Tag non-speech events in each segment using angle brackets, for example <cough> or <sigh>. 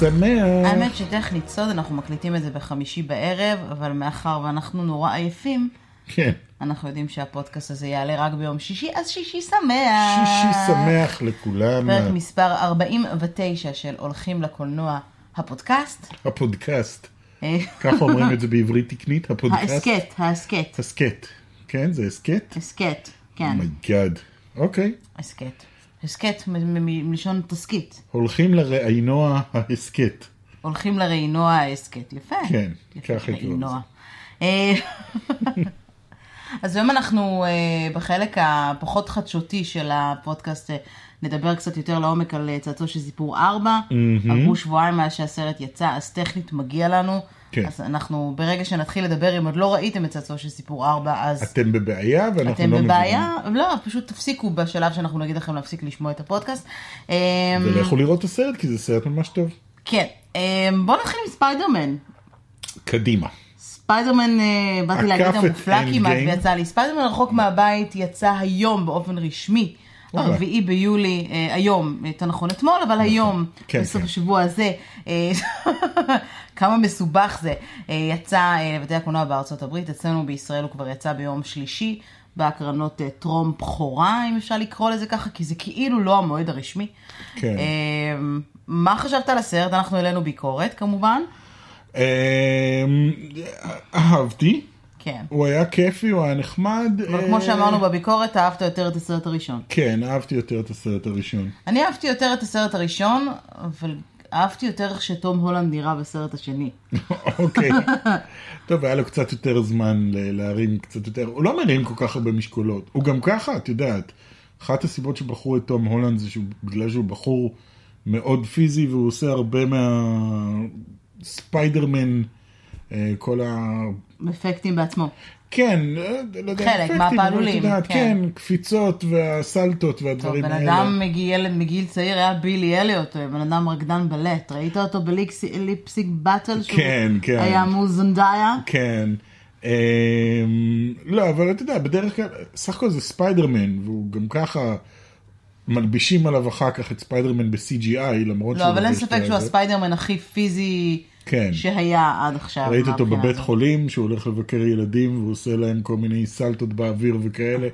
שמח. האמת שטכנית סוד, אנחנו מקליטים את זה בחמישי בערב, אבל מאחר ואנחנו נורא עייפים, כן. אנחנו יודעים שהפודקאסט הזה יעלה רק ביום שישי, אז שישי שמח. שישי שמח לכולם. פרק מספר 49 של הולכים לקולנוע, הפודקאסט. הפודקאסט. אה, ככה אומרים את זה בעברית תקנית, הפודקאסט. ההסכת, ההסכת. הסכת. כן, זה הסכת? הסכת, כן, oh my god. אוקיי. הסכת. הסכת מלשון תסכית. הולכים לראינוע ההסכת. הולכים לראינוע ההסכת, יפה. כן, ככה יקראו. אה, <laughs> אז היום אנחנו אה, בחלק הפחות חדשותי של הפודקאסט, אה, נדבר קצת יותר לעומק על אה, צעצוע של סיפור 4. עברו שבועיים מאז שהסרט יצא, אז טכנית מגיע לנו. כן. אז אנחנו, ברגע שנתחיל לדבר, אם עוד לא ראיתם את צעצוע של סיפור 4, אז אתם בבעיה ואנחנו אתם לא בבעיה. לא, פשוט תפסיקו בשלב שאנחנו נגיד לכם להפסיק לשמוע את הפודקאסט. מבינים. ולכו לראות את הסרט כי זה סרט ממש טוב. כן, אה, בואו נתחיל עם ספיידרמן. קדימה. ספיידרמן, אה, באתי להגיד המופלא. כמעט ויצא לי. ספיידרמן רחוק מהבית יצא היום באופן רשמי. וואלה. הרביעי ביולי, אה, היום, יותר נכון אתמול, אבל היום, כן, בסוף כן. השבוע הזה, אה, <laughs> כמה מסובך זה, אה, יצא אה, לבתי הקולנוע בארצות הברית, אצלנו בישראל הוא כבר יצא ביום שלישי, בהקרנות אה, טרום בכורה, אם אפשר לקרוא לזה ככה, כי זה כאילו לא המועד הרשמי. כן. אה, מה חשבת על הסרט? אנחנו העלינו ביקורת כמובן. אהבתי. כן. הוא היה כיפי, הוא היה נחמד. אבל אה, כמו שאמרנו בביקורת, אהבת יותר את הסרט הראשון. כן, אהבתי יותר את הסרט הראשון. אני אהבתי יותר את הסרט הראשון, אבל אהבתי יותר איך שתום הולנד נראה בסרט השני. <laughs> אוקיי. טוב, היה לו קצת יותר זמן להרים קצת יותר, הוא לא מרים כל כך הרבה משקולות. הוא גם ככה, את יודעת, אחת הסיבות שבחרו את תום הולנד זה שהוא, בגלל שהוא בחור מאוד פיזי והוא עושה הרבה מהספיידרמן, אה, כל ה... אפקטים בעצמו. כן, לא- לא יודע, חלק מהפעלולים, כן. כן, קפיצות והסלטות טוב, והדברים בן האלה. אדם מגיל, מגיל צעיר היה בילי אליוט, בן אדם רקדן בלט. ראית אותו ב Lip Sync Battle? שהוא כן, כן. היה מול זנדאיה? כן. אמ, לא, אבל אתה יודע, בדרך כלל, סך הכל זה ספיידרמן, והוא גם ככה, מלבישים עליו אחר כך את ספיידרמן ב-CGI, למרות לא, אבל אין ספק שהוא. הספיידרמן הכי פיזי כן. שהיה עד עכשיו. ראית אותו בבית הזאת. חולים, שהוא הולך לבקר ילדים, והוא עושה להם כל מיני סלטות באוויר וכאלה.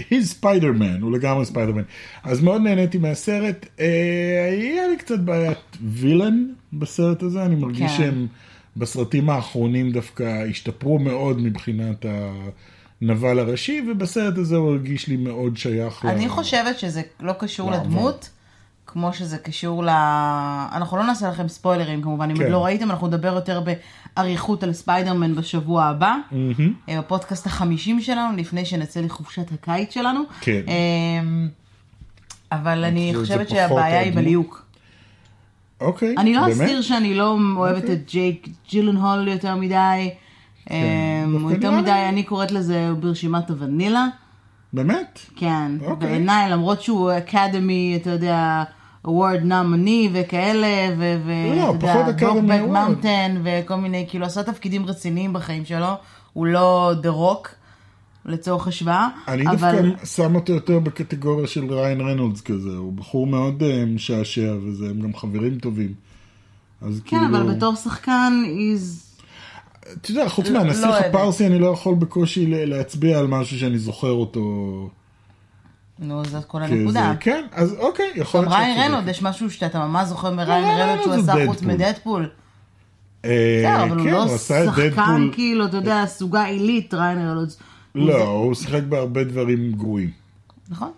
he's ספיידרמן, הוא לגמרי ספיידרמן. אז מאוד נהניתי מהסרט. אה, היה לי קצת בעיית villain בסרט הזה, אני מרגיש כן. שהם בסרטים האחרונים דווקא השתפרו מאוד מבחינת הנבל הראשי, ובסרט הזה הוא הרגיש לי מאוד שייך. אני חושבת שזה לא קשור לעבר. לדמות, כמו שזה קשור ל... אנחנו לא נעשה לכם ספוילרים כמובן, אם כן. עוד לא ראיתם, אנחנו נדבר יותר באריכות על ספיידרמן בשבוע הבא. אה, בפודקאסט החמישים שלנו, לפני שנצא לחופשת הקיץ שלנו. כן. אמ, אבל אני חושבת שהבעיה היא. בליהוק. אוקיי, אני לא? אסתיר שאני לא אוהבת אוקיי. את ג'ייק ג'ילנהול יותר מדי. אמ, הוא דווקא יותר מדי, אני קוראת לזה ברשימת הוונילה. באמת? כן, אוקיי. בעיניי, למרות שהוא אקדמי, אתה יודע, award nominee וכאלה, לא, Brokeback Award. Mountain וכל מיני, כאילו, עשה תפקידים רציניים בחיים שלו, הוא לא דה רוק, לצורך השוואה, אני אבל... דווקא שם אותו יותר בקטגוריה של ריין רנולדס כזה, הוא בחור מאוד אה, משעשע וזה, הם גם חברים טובים. אז כן, כאילו, אבל בתור שחקן, he's... אתה יודע, חוץ לא מהנסיך אוהבת. הפרסי אני לא יכול בקושי להצביע על משהו שאני זוכר אותו. נו, זאת כל. הנקודה. כן, אז אוקיי, יכול להיות ריין שאת רנולד. יש משהו שאתה ממש זוכר מריין ריין רנולד שהוא עשה חוץ דדפול. מדדפול. אה, בסדר, אבל הוא כן, לא שחקן. כאילו, אתה יודע, סוגה עילית, ריין רנולד. לא, הוא שיחק בהרבה דברים גרועים. נכון?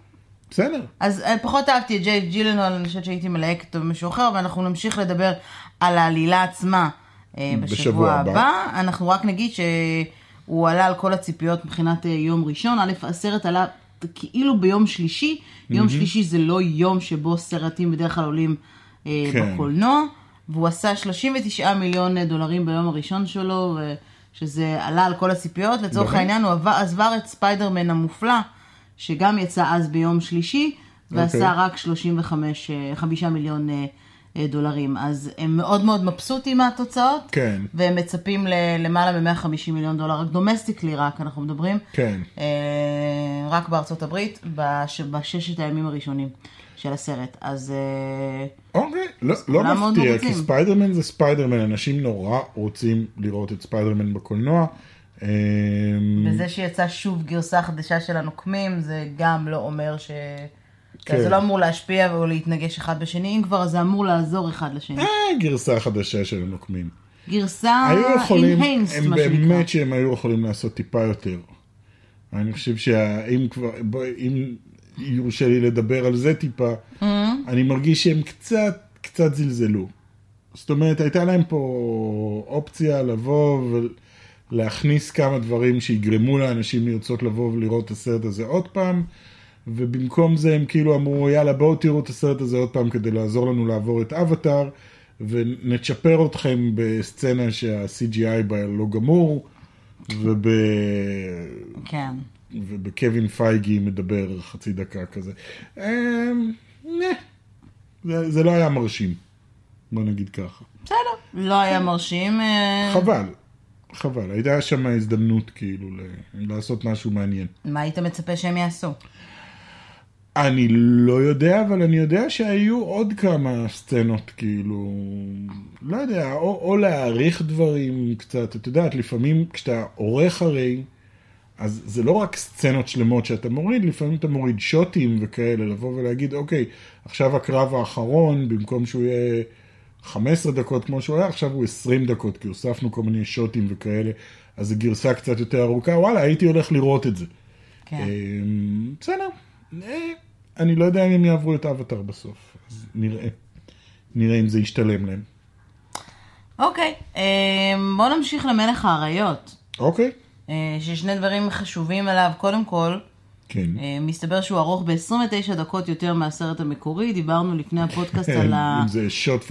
בסדר. אז אה, פחות אהבתי את ג'ייק ג'ילנול, אני חושבת שהייתי מלהק אותו במשהו אחר, ואנחנו נמשיך לדבר על העלילה עצמה אה, בשבוע הבא. אנחנו רק נגיד שהוא עלה על כל הציפיות מבחינת יום ראשון. א', הסרט עלה כאילו ביום שלישי, יום שלישי זה לא יום שבו סרטים בדרך כלל עולים אה, כן. בקולנוע, והוא עשה 39 מיליון דולרים ביום הראשון שלו, שזה עלה על כל הציפיות. לצורך? העניין הוא עבר, עבר את ספיידרמן המופלא, שגם יצא אז ביום שלישי, ועשה אוקיי. רק 35 אה, מיליון אה, אה, דולרים. אז הם מאוד מאוד מבסוטים מהתוצאות, כן. והם מצפים ללמעלה מ-150 מיליון דולר, רק domestically רק, אנחנו מדברים. כן. אה, רק בארצות הברית, בש, בששת הימים הראשונים של הסרט. אז אה, אוקיי, לא, לא מפתיע. כי ספיידרמן זה ספיידרמן, אנשים נורא רוצים לראות את ספיידרמן בקולנוע. אמ, וזה שיצא שוב גרסה חדשה של הנוקמים, זה גם לא אומר ש... כן. זה לא אמור להשפיע או להתנגש אחד בשני, אם כבר זה אמור לעזור אחד לשני. אה, גרסה חדשה של הנוקמים. גרסה הם מה שנקרא. באמת שהם היו יכולים לעשות טיפה יותר. אני חושב שאם כבר, אם יורשה לי לדבר על זה טיפה, Mm-hmm. אני מרגיש שהם קצת, קצת זלזלו. זאת אומרת, הייתה להם פה אופציה לבוא ולהכניס כמה דברים שיגרמו לאנשים לרצות לבוא ולראות את הסרט הזה עוד פעם, ובמקום זה הם כאילו אמרו, יאללה, בואו תראו את הסרט הזה עוד פעם כדי לעזור לנו לעבור את אבטאר, ונצ'פר אתכם בסצנה שה-CGI בה לא גמור, וב... כן. ובקווין פייגי מדבר חצי דקה כזה. אמ. זה, זה לא היה מרשים, בוא נגיד ככה. בסדר, לא היה מרשים. אה, חבל, חבל. הייתה שם הזדמנות כאילו לעשות משהו מעניין. מה היית מצפה שהם יעשו? אני לא יודע, אבל אני יודע שהיו עוד כמה סצנות, כאילו, לא יודע, או, או להעריך דברים קצת, את יודעת, לפעמים כשאתה עורך הרי, אז זה לא רק סצנות שלמות שאתה מוריד, לפעמים אתה מוריד שוטים וכאלה, לבוא ולהגיד, אוקיי, עכשיו הקרב האחרון, במקום שהוא יהיה 15 דקות כמו שהוא היה, עכשיו הוא 20 דקות, כי הוספנו כל מיני שוטים וכאלה, אז זו גרסה קצת יותר ארוכה, וואלה, הייתי הולך לראות את זה. כן. אמ, בסדר, אני לא יודע אם הם יעברו את אבטאר בסוף, אז נראה. נראה אם זה ישתלם להם. אוקיי, אה, בואו נמשיך למלך האריות. אוקיי, אה, ששני דברים חשובים עליו. קודם כל, כן. אה, מסתבר שהוא ארוך ב-29 דקות יותר מהסרט המקורי. דיברנו לפני הפודקאסט על <laughs> ה...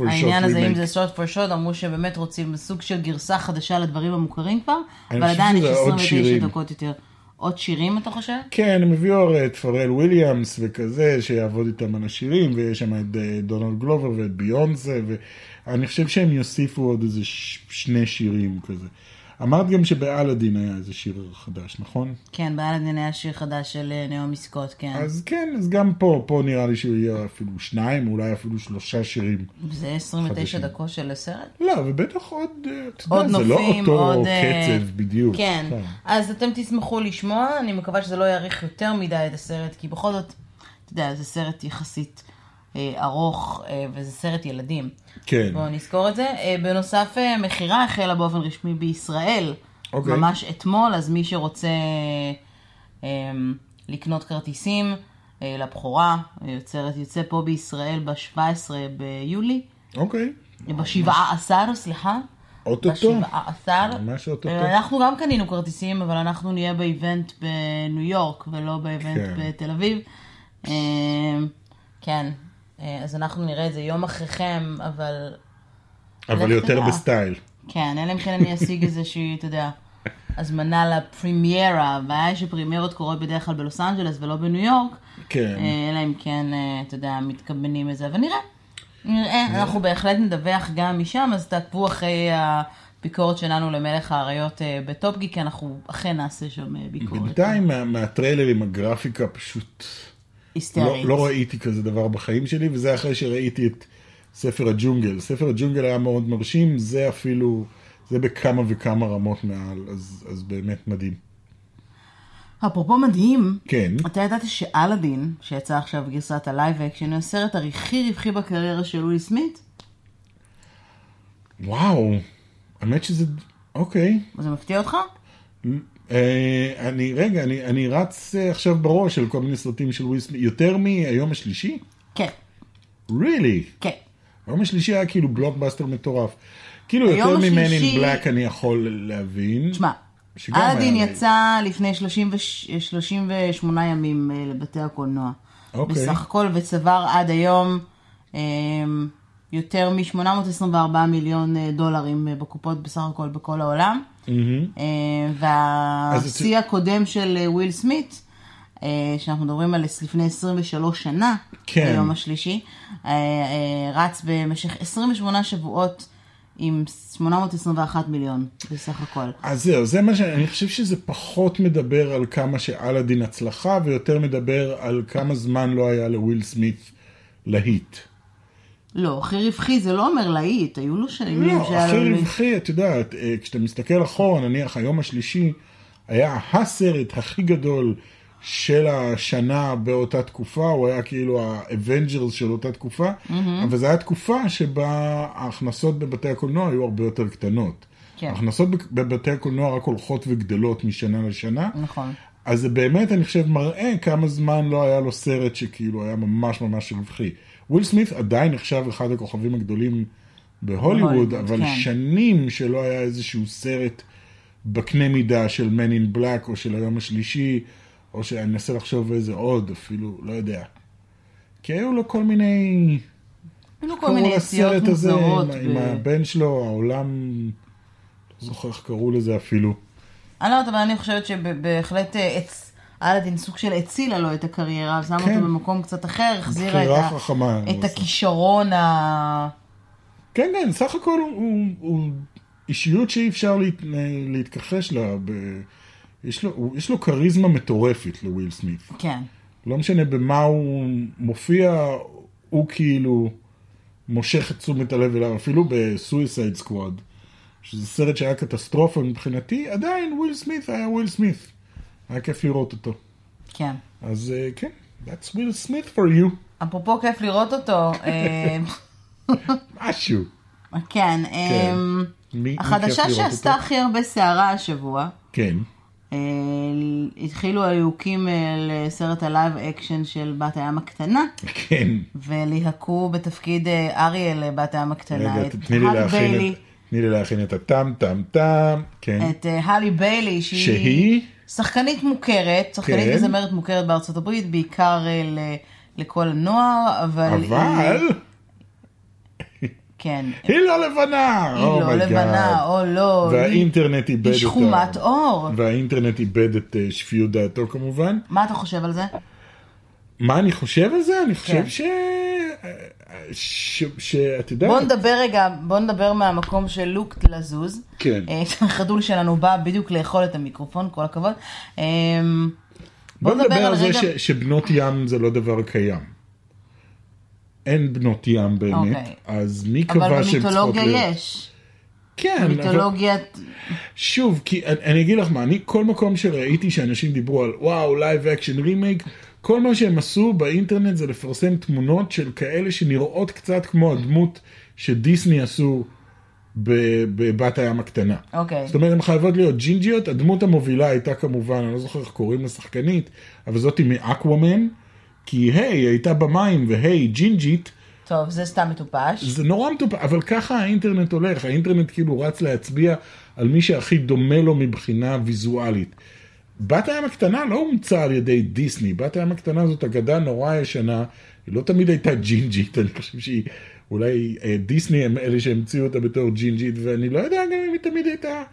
העניין הזה, אם. זה shot for shot, אמרו שבאמת רוצים סוג של גרסה חדשה לדברים המוכרים כבר, אבל עדיין יש שזה עוד 29 שירים. דקות יותר. עוד שירים, אתה חושב? כן, הם הביאו הרי את פרל וויליאמס וכזה, שיעבוד איתם על השירים, ויש שם את אה, דונלד גלובר ואת ביונסה, ואני חושב שהם יוסיפו עוד איזה ש- שני שירים כזה. אמרת גם שבאלאדין היה איזה שיר חדש, נכון? כן, באלאדין היה שיר חדש של אה, נעמי סקוט, כן. אז כן, אז גם פה, פה נראה לי שהוא יהיה אפילו שניים, אולי אפילו שלושה שירים. זה 29 חדשים. דקות של הסרט? לא, ובטח עוד, אה, אתה עוד יודע, זה לא אותו עוד, אה, קצב בדיוק. כן, אז אתם תשמחו לשמוע, אני מקווה שזה לא יאריך יותר מדי את הסרט, כי בכל זאת, אתה יודע, זה סרט יחסית ארוך, אה, וזה סרט ילדים. כן. בואו נזכור את זה. אה, בנוסף, אה, מכירה החלה באופן רשמי בישראל, אוקיי. ממש אתמול, אז מי שרוצה אה, לקנות כרטיסים אה, לבכורה, אה, יוצרת יוצא פה בישראל ב-17 ביולי, אוקיי, בשבעה עשר, סליחה. אוטוטו. בשבעה עשר. ממש אוטוטו. אה, אנחנו גם קנינו כרטיסים, אבל אנחנו נהיה באיבנט בניו יורק ולא באיבנט כן. בתל אביב. אה, כן, אה, אז אנחנו נראה את זה יום אחריכם, אבל אבל יותר תדע. בסטייל. כן, אלא אם כן אני אשיג איזושהי, אתה יודע, הזמנה לפרימיירה. הבעיה היא שפרימיירות קורות בדרך כלל בלוס אנג'לס ולא בניו יורק. כן. אה, אלא אם כן, אה, אתה יודע, מתכוונים לזה, אבל נראה. נראה, אנחנו בהחלט נדווח גם משם, אז תעקבו אחרי הביקורת שלנו למלך האריות אה, בטופ גיק, כי אנחנו אכן נעשה שם אה, ביקורת. בינתיים מה- מהטריילרים הגרפיקה פשוט היסטרית. לא ראיתי כזה דבר בחיים שלי, וזה אחרי שראיתי את ספר הג'ונגל. ספר הג'ונגל היה מאוד מרשים, זה אפילו, זה בכמה וכמה רמות מעל, אז, אז באמת מדהים. אפרופו מדהים, כן, אתה ידעת שאלאדין, שיצא עכשיו גרסת ה live action, הוא הסרט הכי רווחי בקריירה של וויל סמית? וואו, האמת שזה, אוקיי. זה מפתיע אותך? אה, אני, רגע, אני, אני רץ אה, עכשיו בראש על כל מיני סרטים של וויל סמית, יותר מהיום השלישי? כן, really? כן. היום השלישי היה כאילו בלוקבאסטר מטורף. כאילו יותר מ- Men in Black אני יכול להבין. תשמע, אלאדין יצא לפני 30 וש- 38 ימים אה, לבתי הקולנוע. אוקיי. בסך הכל, וצבר עד היום יותר מ-824 מיליון דולרים בקופות בסך הכל בכל העולם. מהמם. אה, והשיא הקודם של אה, וויל סמית אה, שאנחנו מדברים על לפני 23 שנה, כן. היום השלישי, רץ במשך 28 שבועות עם 821 מיליון בסך הכל. אז זהו, זה מה שאני חושב שזה פחות מדבר על כמה שאלאדין הצלחה, ויותר מדבר על כמה זמן לא היה לוויל סמית להיט. לא, הכי רווחי זה לא אומר להיט, היו לו שנים לא, הכי. רווחי, את יודעת, אה, כשאתה מסתכל אחורה, נניח היום השלישי, היה הסרט הכי גדול של השנה באותה תקופה, הוא היה כאילו האבנג'רס של אותה תקופה, אבל זו הייתה תקופה שבה ההכנסות בבתי הקולנוע היו הרבה יותר קטנות. כן. ההכנסות בבתי הקולנוע רק הולכות וגדלות משנה לשנה. נכון. אז זה באמת, אני חושב, מראה כמה זמן לא היה לו סרט שכאילו היה ממש ממש רווחי. וויל סמית עדיין נחשב אחד הכוכבים הגדולים בהוליווד, אבל כן. שנים שלא היה איזשהו סרט בקנה מידה של Man in Black או של היום השלישי, או שאני אנסה לחשוב איזה עוד, אפילו, לא יודע. כי היו לו כל מיני... היו לו כל מיני יציאות הזה מוזרות. עם, עם ב- הבן שלו, העולם... לא זוכר איך קראו לזה אפילו. אני לא יודעת, אבל אני חושבת שבהחלט אה, אלאדין סוג של הציל לו את הקריירה, שמה כן. אותו במקום קצת אחר, החזירה את, ה, חכמה, את. הכישרון ה... כן, כן, סך הכל הוא, הוא, הוא אישיות שאי אפשר להת, להתכחש לה. ב... יש, לו, הוא, יש לו כריזמה מטורפת לוויל סמית. כן. לא משנה במה הוא מופיע, הוא כאילו מושך את תשומת הלב אליו, אפילו בסויסייד סקוואד, שזה סרט שהיה קטסטרופה מבחינתי, עדיין וויל סמית היה וויל סמית. היה כיף לראות אותו. כן. אז אה, כן, that's Will Smith for you. אפרופו כיף לראות אותו, אה, משהו. כן, אה, מי- מי החדשה לראות שעשתה? הכי הרבה סערה השבוע, כן. אה, התחילו הליהוקים אה, לסרט ה live action של בת הים הקטנה, כן. וליהקו בתפקיד אריאל בת הים הקטנה, רגע, תני לי להכין את... תני לי להכין את הטם טם טם, כן. את האלי ביילי, שהיא שהיא? שחקנית מוכרת, שחקנית כן. וזמרת מוכרת בארצות הברית, בעיקר אה, ל- לכל הנוער, אבל... אבל כן. <laughs> היא לא לבנה! היא Oh לא לבנה. או לא, היא- והאינטרנט איבד היא את שחומת ה... עור. והאינטרנט איבד את אה, שפיות דעתו כמובן. מה אתה חושב על זה? מה אני חושב על זה? אני חושב כן. ש... שאת יודעת... בוא נדבר רגע, בוא נדבר מהמקום של לוק לזוז. כן. אה, החתול שלנו בא בדיוק לאכול את המיקרופון, כל הכבוד. אה, בוא נדבר על זה רגע- ש... שבנות ים זה לא דבר קיים. אין בנות ים באמת, אוקיי. אז מי אבל קבע שהן צריכות במיתולוגיה להיות... יש. כן, אבל... במיתולוגיית... שוב, כי אני, אני אגיד לך מה, אני כל מקום שראיתי שאנשים דיברו על וואו, live action remake, כל מה שהם עשו באינטרנט זה לפרסם תמונות של כאלה שנראות קצת כמו הדמות שדיסני עשו בבת הים הקטנה. אוקיי. זאת אומרת, הן חייבות להיות ג'ינג'יות, הדמות המובילה הייתה כמובן, אני לא זוכר איך קוראים לשחקנית, אבל זאתי מאקוואמן, כי היי, היא הייתה במים, והי, ג'ינג'ית, טוב, זה סתם מטופש. זה נורא מטופש, אבל ככה האינטרנט הולך, האינטרנט כאילו רץ להצביע על מי שהכי דומה לו מבחינה ויזואלית. בת הים הקטנה לא הומצאה על ידי דיסני, בת הים הקטנה זאת אגדה נורא ישנה, היא לא תמיד הייתה ג'ינג'ית, אני חושב שהיא, אולי אה, דיסני הם אלה שהמציאו אותה בתור ג'ינג'ית, ואני לא יודע גם אם היא תמיד הייתה,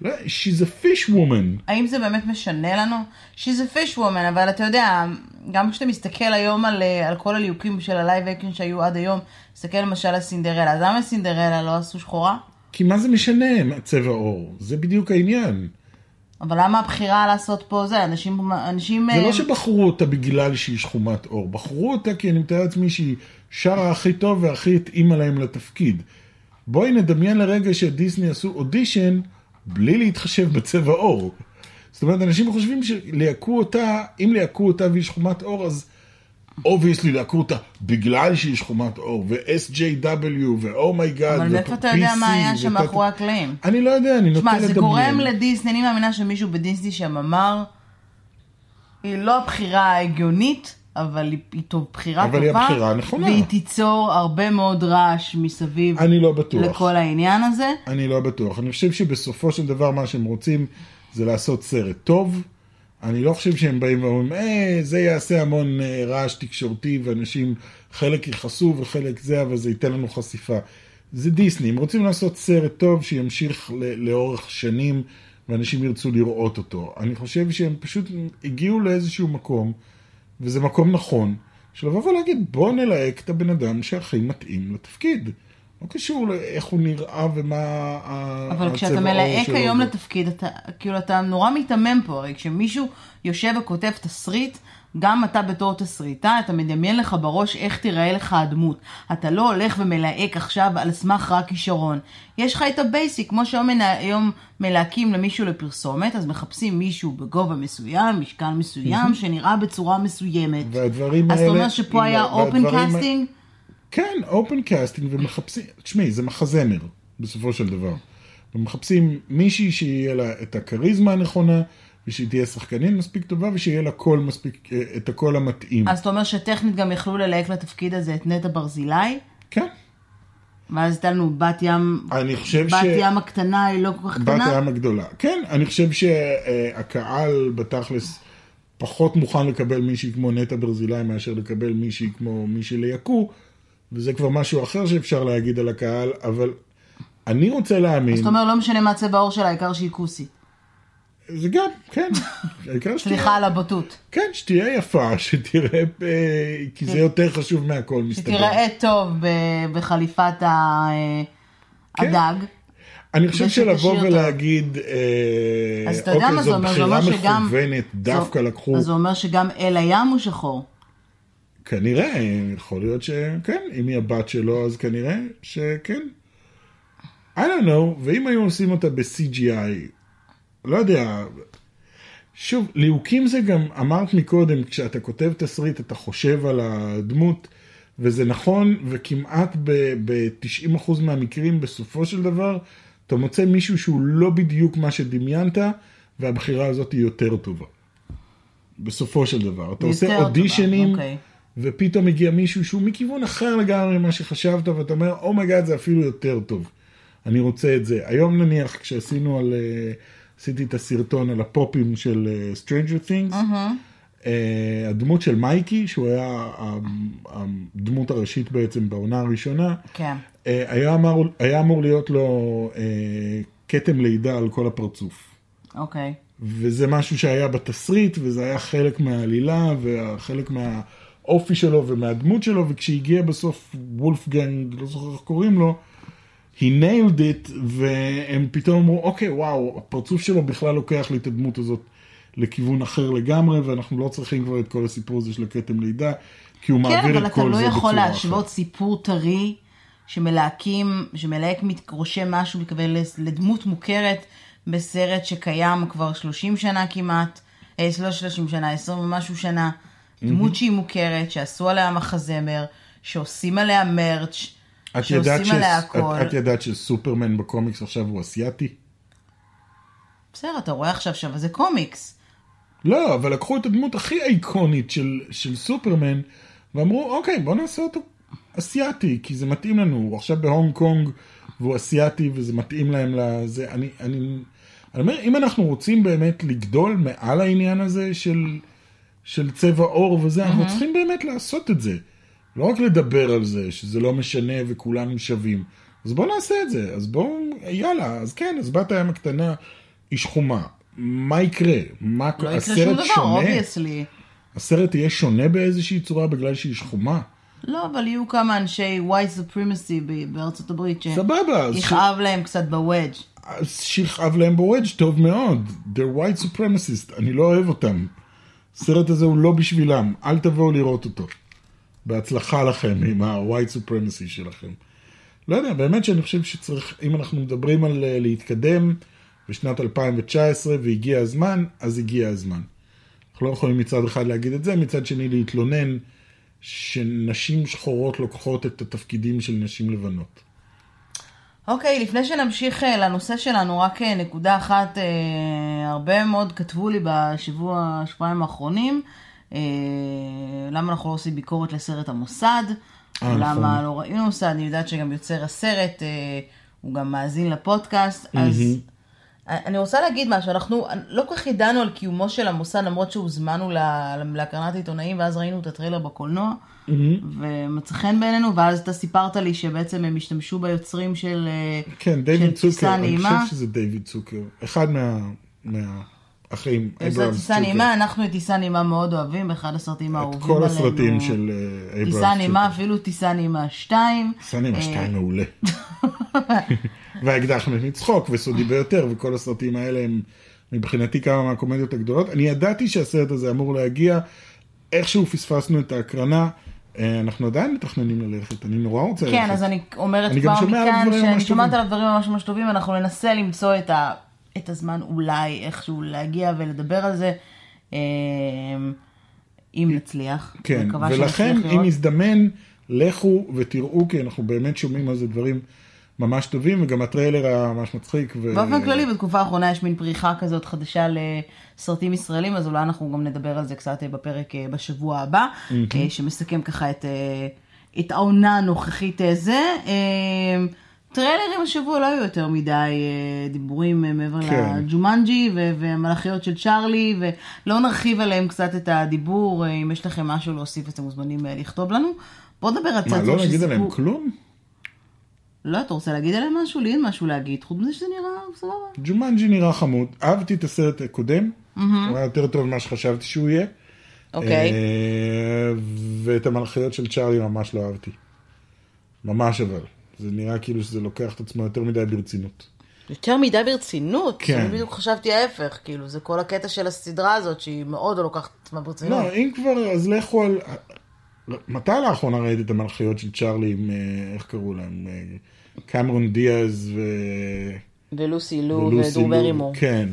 לא, she's a fish woman. האם זה באמת משנה לנו? She's a fish woman, אבל אתה יודע, גם כשאתה מסתכל היום על, אה, על כל הליהוקים של ה live action שהיו עד היום, תסתכל למשל על סינדרלה, אז למה סינדרלה לא עשו שחורה? כי מה זה משנה צבע עור? זה בדיוק העניין. אבל למה הבחירה לעשות פה זה? אנשים... אנשים זה אה, לא שבחרו אותה בגלל שהיא שחומת עור, בחרו אותה כי אני מתאר לעצמי שהיא שרה הכי טוב והכי התאימה להם לתפקיד. בואי נדמיין לרגע שדיסני עשו אודישן בלי להתחשב בצבע עור. זאת אומרת, אנשים חושבים שליהקו אותה, אם ליהקו אותה והיא שחומת עור, אז obviously ליהקו אותה בגלל שהיא שחומת עור, ו-SJW, ו- oh my god, אבל מאיפה אתה יודע מה היה שם מאחורי הקלעים? אני לא יודע, אני נוטה שמע, לדמיין. זה גורם לדיסני, אני מאמינה שמישהו בדיסני שם אמר, היא לא הבחירה ההגיונית, אבל היא, טוב, בחירה אבל טובה. היא הבחירה הנכונה. והיא תיצור הרבה מאוד רעש מסביב אני לא בטוח. לכל העניין הזה. אני לא בטוח. אני חושב שבסופו של דבר מה שהם רוצים זה לעשות סרט טוב. אני לא חושב שהם באים ואומרים, אה, זה יעשה המון אה, רעש תקשורתי ואנשים, חלק יכעסו וחלק זה, אבל זה ייתן לנו חשיפה. זה דיסני, הם רוצים לעשות סרט טוב שימשיך לאורך שנים ואנשים ירצו לראות אותו. אני חושב שהם פשוט הגיעו לאיזשהו מקום, וזה מקום נכון, של לבוא ולהגיד, בוא נלהק את הבן אדם שהכי מתאים לתפקיד. לא קשור לאיך הוא נראה ומה הצבע אבל כשאתה מלהק היום לתפקיד, אתה, כאילו אתה נורא מיתמם פה, הרי כשמישהו יושב וכותב תסריט, גם אתה בתור תסריטה, אתה מדמיין לך בראש איך תיראה לך הדמות. אתה לא הולך ומלהק עכשיו על סמך רק כישרון. יש לך את ה basic, כמו שהיום מלהקים למישהו לפרסומת, אז מחפשים מישהו בגובה מסוים, משקל מסוים, שנראה בצורה מסוימת. והדברים אז האלה... אתה אומר שפה היה open casting? כן, open casting ומחפשים, תשמעי, זה מחזמר, בסופו של דבר. ומחפשים מישהי שיהיה לה את הכריזמה הנכונה, ושהיא תהיה שחקנית מספיק טובה, ושיהיה לה קול מספיק, אה, את הקול המתאים. אז אתה אומר שטכנית גם יכלו ללהק לתפקיד הזה את נטע ברזילי? כן. ואז הייתה לנו בת ים, אני חושב ש... בת ים הקטנה היא לא כל כך בת קטנה? הים הגדולה. כן, אני חושב שהקהל בתכלס פחות מוכן לקבל מישהי כמו נטע ברזילי מאשר לקבל מישהי כמו מישהי ליעקו, וזה כבר משהו אחר שאפשר להגיד על הקהל, אבל אני רוצה להאמין, זאת אומרת, לא משנה מה צבע העור שלה, העיקר שהיא כוסית. זה גם, כן, העיקר שתהיה, סליחה על הבוטות. כן, שתהיה יפה, שתראה, אה, כי זה יותר חשוב מהכל, מסתבר. שתיראה טוב בחליפת כן. הדג. אני חושב שלבוא. ולהגיד, אה, אז אתה יודע אוקיי, מה זה זו אומר? זה אומר בחירה. מכוונת, דווקא לקחו, אז זה אומר שגם אל הים הוא שחור. כנראה, יכול להיות שכן, אם היא הבת שלו, אז כנראה שכן. I don't know, ואם היו עושים אותה ב-CGI, לא יודע, שוב, ליהוקים זה גם, אמרת מקודם, כשאתה כותב תסריט, אתה חושב על הדמות, וזה נכון, וכמעט ב-90% מהמקרים, בסופו של דבר, אתה מוצא מישהו שהוא לא בדיוק מה שדמיינת, והבחירה הזאת היא יותר טובה. בסופו של דבר. אתה עושה טובה, אודישנים, אוקיי. ופתאום מגיע מישהו שהוא מכיוון אחר לגמרי ממה שחשבת, ואתה אומר, oh my god, זה אפילו יותר טוב. אני רוצה את זה. היום נניח, כשעשינו על... אה, עשיתי את הסרטון על הפופים של אה, Stranger Things, אה, הדמות של מייקי, שהוא היה הדמות הראשית בעצם בעונה הראשונה, כן. היה אמור, היה אמור להיות לו כתם לידה על כל הפרצוף. אוקיי. וזה משהו שהיה בתסריט, וזה היה חלק מהעלילה, וחלק מהאופי שלו ומהדמות שלו, וכשהגיע בסוף וולפגנג, לא זוכר איך קוראים לו, he nailed it, והם פתאום אמרו, אוקיי, וואו, הפרצוף שלו בכלל לוקח לי את הדמות הזאת לכיוון אחר לגמרי, ואנחנו לא צריכים כבר את כל הסיפור הזה של הכתם לידה, כי הוא כן, מעביר אבל את אתה כל לא זה יכול בצורה להשוות אחרת. סיפור טרי שמלהקים, שמלהק רושם משהו מקבל לדמות מוכרת בסרט שקיים כבר 30 שנה כמעט, אה, לא 30 שנה, 20 ומשהו שנה, דמות שהיא מוכרת, שעשו עליה מחזמר, שעושים עליה מרץ', שעושים עליה ש... הכל. את, את ידעת שסופרמן בקומיקס עכשיו הוא אסיאתי? בסדר, אתה רואה עכשיו, עכשיו זה קומיקס. לא, אבל לקחו את הדמות הכי איקונית של, של סופרמן, ואמרו, אוקיי, בוא נעשה אותו אסיאתי, כי זה מתאים לנו, הוא עכשיו בהונג קונג, והוא אסיאתי, וזה מתאים להם לזה. אני, אני, אני אומר, אם אנחנו רוצים באמת לגדול מעל העניין הזה של, של צבע עור וזה, אנחנו צריכים באמת לעשות את זה. לא רק לדבר על זה, שזה לא משנה וכולנו שווים. אז בואו נעשה את זה. אז בואו, יאללה, אז כן, אז בת הים הקטנה היא שחומה. מה יקרה? מה, לא יקרה שום דבר, obviously. הסרט יהיה שונה באיזושהי צורה בגלל שהיא שחומה? לא, אבל יהיו כמה אנשי white supremacy בארצות הברית אז ש- שיכאב להם קצת ב-vag. שיכאב להם ב-vag טוב מאוד. They're white supremacist, אני לא אוהב אותם. הסרט הזה הוא לא בשבילם, אל תבואו לראות אותו. בהצלחה לכם עם ה-white supremacy שלכם. לא יודע, באמת שאני חושב שצריך, אם אנחנו מדברים על אה, להתקדם בשנת 2019 והגיע הזמן, אז הגיע הזמן. אנחנו לא יכולים מצד אחד להגיד את זה, מצד שני להתלונן שנשים שחורות לוקחות את התפקידים של נשים לבנות. אוקיי, לפני שנמשיך אה, לנושא שלנו, רק אה, נקודה אחת, אה, הרבה מאוד כתבו לי בשבוע, שבועיים האחרונים, למה אנחנו לא עושים ביקורת לסרט המוסד, למה נכון. לא ראינו מוסד, אני יודעת שגם יוצר הסרט, הוא גם מאזין לפודקאסט, אז אני רוצה להגיד משהו, אנחנו לא כל כך ידענו על קיומו של המוסד, למרות שהוזמנו לה- להקרנת עיתונאים, ואז ראינו את הטריילר בקולנוע, ומצא חן בעינינו, ואז אתה סיפרת לי שבעצם הם השתמשו ביוצרים של... אה, כן, דיוויד טיסה צוקר, אני. חושב שזה דיוויד צוקר, אחד מה- מהאחים, זה אברהמס טיסה צוקר. נעימה, אנחנו את טיסה נעימה מאוד אוהבים, באחד הסרטים האהובים את עלינו. כל הסרטים של אה, אברהמס טיסה נעימה, אפילו טיסה נעימה 2. טיסה נעימה שתיים מעולה. <laughs> והאקדח מצחוק וסודי ביותר וכל הסרטים האלה הם מבחינתי כמה מהקומדיות הגדולות. אני ידעתי שהסרט הזה אמור להגיע, איכשהו פספסנו את ההקרנה. אה, אנחנו עדיין מתכננים ללכת, אני נורא רוצה ללכת. כן, אז אני אומרת אני כבר מכאן, שאני שומעת טובים. עליו דברים ממש ממש טובים, אנחנו ננסה למצוא את, ה, את הזמן אולי איכשהו להגיע ולדבר על זה, אה, אם נצליח. כן, ולכן אם. יזדמן, לכו ותראו, כי אנחנו באמת שומעים על זה דברים ממש טובים, וגם הטריילר היה ממש מצחיק. ו... באופן כללי, בתקופה האחרונה יש מין פריחה כזאת חדשה לסרטים ישראלים, אז אולי אנחנו גם נדבר על זה קצת אה, בפרק אה, בשבוע הבא, אה, שמסכם ככה את, את העונה הנוכחית זה. אה, טריילרים השבוע לא היו יותר מדי דיבורים מעבר כן. לג'ומנג'י ו- והמלאכיות של צ'ארלי, ולא נרחיב עליהם קצת את הדיבור, אם יש לכם משהו להוסיף אתם מוזמנים לכתוב לנו. בואו נדבר על מה, צעצוע לא נגיד עליהם שסיפור... כלום? לא, אתה רוצה להגיד עליהם משהו? לי אין משהו להגיד, חוץ מזה שזה נראה סבבה. ג'ומנג'י נראה חמוד, אהבתי את הסרט הקודם, הוא היה יותר טוב ממה שחשבתי שהוא יהיה. אוקיי. אה, ואת המלאכיות של צ'ארלי ממש לא אהבתי. ממש אבל. זה נראה כאילו שזה לוקח את עצמו יותר מדי ברצינות. יותר מדי ברצינות. כן. אני בדיוק חשבתי ההפך, כאילו, זה כל הקטע של הסדרה הזאת, שהיא מאוד לא לוקחת את עצמה ברצינות. לא, אם כבר, אז לכו על... מתי לאחרונה ראית את המלאכיות של צ'ארלי עם, אה, איך קראו להם? אה, קמרון דיאז ו... ולוסי לו לו. ברימור. כן.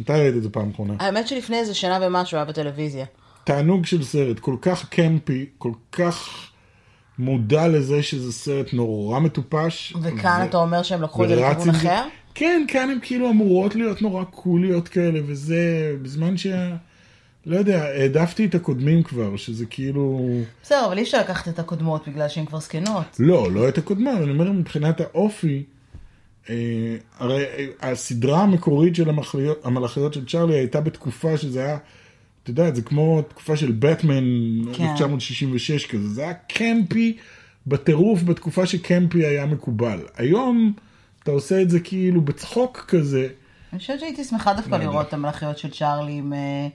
מתי ראית את זה פעם אחרונה? האמת שלפני איזה שנה ומשהו היה בטלוויזיה. תענוג של סרט, כל כך קמפי, כל כך מודע לזה שזה סרט נורא מטופש. וכאן ו- אתה אומר שהם לקחו את זה לכיוון. אחר? כן, כאן הם כאילו אמורות להיות נורא קוליות כאלה, וזה בזמן ש... לא יודע, העדפתי את הקודמים כבר, שזה כאילו... בסדר, אבל אי אפשר לקחת את הקודמות בגלל שהן כבר זקנות. לא, לא את הקודמה, אבל אני אומר מבחינת האופי, אה, הרי אה, הסדרה המקורית של המלאכיות, המלאכיות של צ'ארלי הייתה בתקופה שזה היה, אתה יודע, זה כמו תקופה של בטמן כן. 1966 כזה, זה היה קמפי בטירוף בתקופה שקמפי היה מקובל. היום אתה עושה את זה כאילו בצחוק כזה, אני חושבת שהייתי שמחה דווקא לא. לראות את המלאכיות של צ'ארלי עם, אה,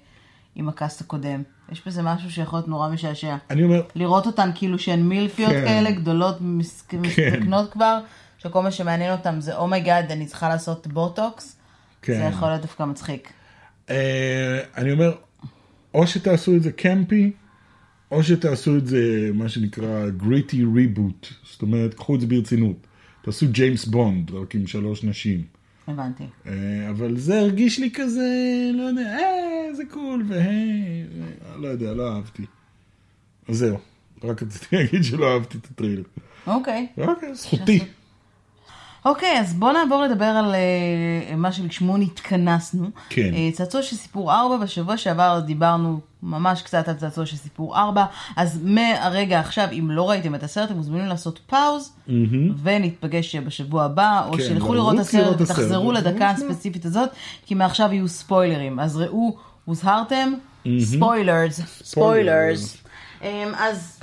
עם הקאסט הקודם. יש בזה משהו שיכול להיות נורא משעשע. אני אומר, לראות אותן כאילו שהן מילפיות כן. כאלה, גדולות, מס- מסתכנות כבר, שכל מה שמעניין אותן זה oh my god, אני צריכה לעשות בוטוקס. כן. זה יכול להיות דווקא מצחיק. אה, אני אומר, או שתעשו את זה campy, או שתעשו את זה, מה שנקרא, gritty reboot. זאת אומרת, קחו את זה ברצינות. תעשו ג'יימס בונד, רק עם שלוש נשים. הבנתי. אה, אבל זה הרגיש לי כזה, לא יודע, אה, זה קול, והי, ו- לא יודע, לא אהבתי. אז זהו, רק רציתי להגיד שלא אהבתי את הטריילר. אוקיי. אוקיי, זכותי. אוקיי, אז בואו נעבור לדבר על אה, מה שלשמו נתכנסנו. כן. אה, צעצוע של סיפור 4, בשבוע שעבר דיברנו ממש קצת על צעצוע של סיפור 4, אז מהרגע עכשיו, אם לא ראיתם את הסרט, אתם מוזמנים לעשות פאוז, ונתפגש בשבוע הבא, או כן, לרוץ לראות את הסרט ותחזרו לדקה. הספציפית הזאת, כי מעכשיו יהיו ספוילרים. אז ראו, הוזהרתם, ספוילרס, ספוילרס. אמ, אז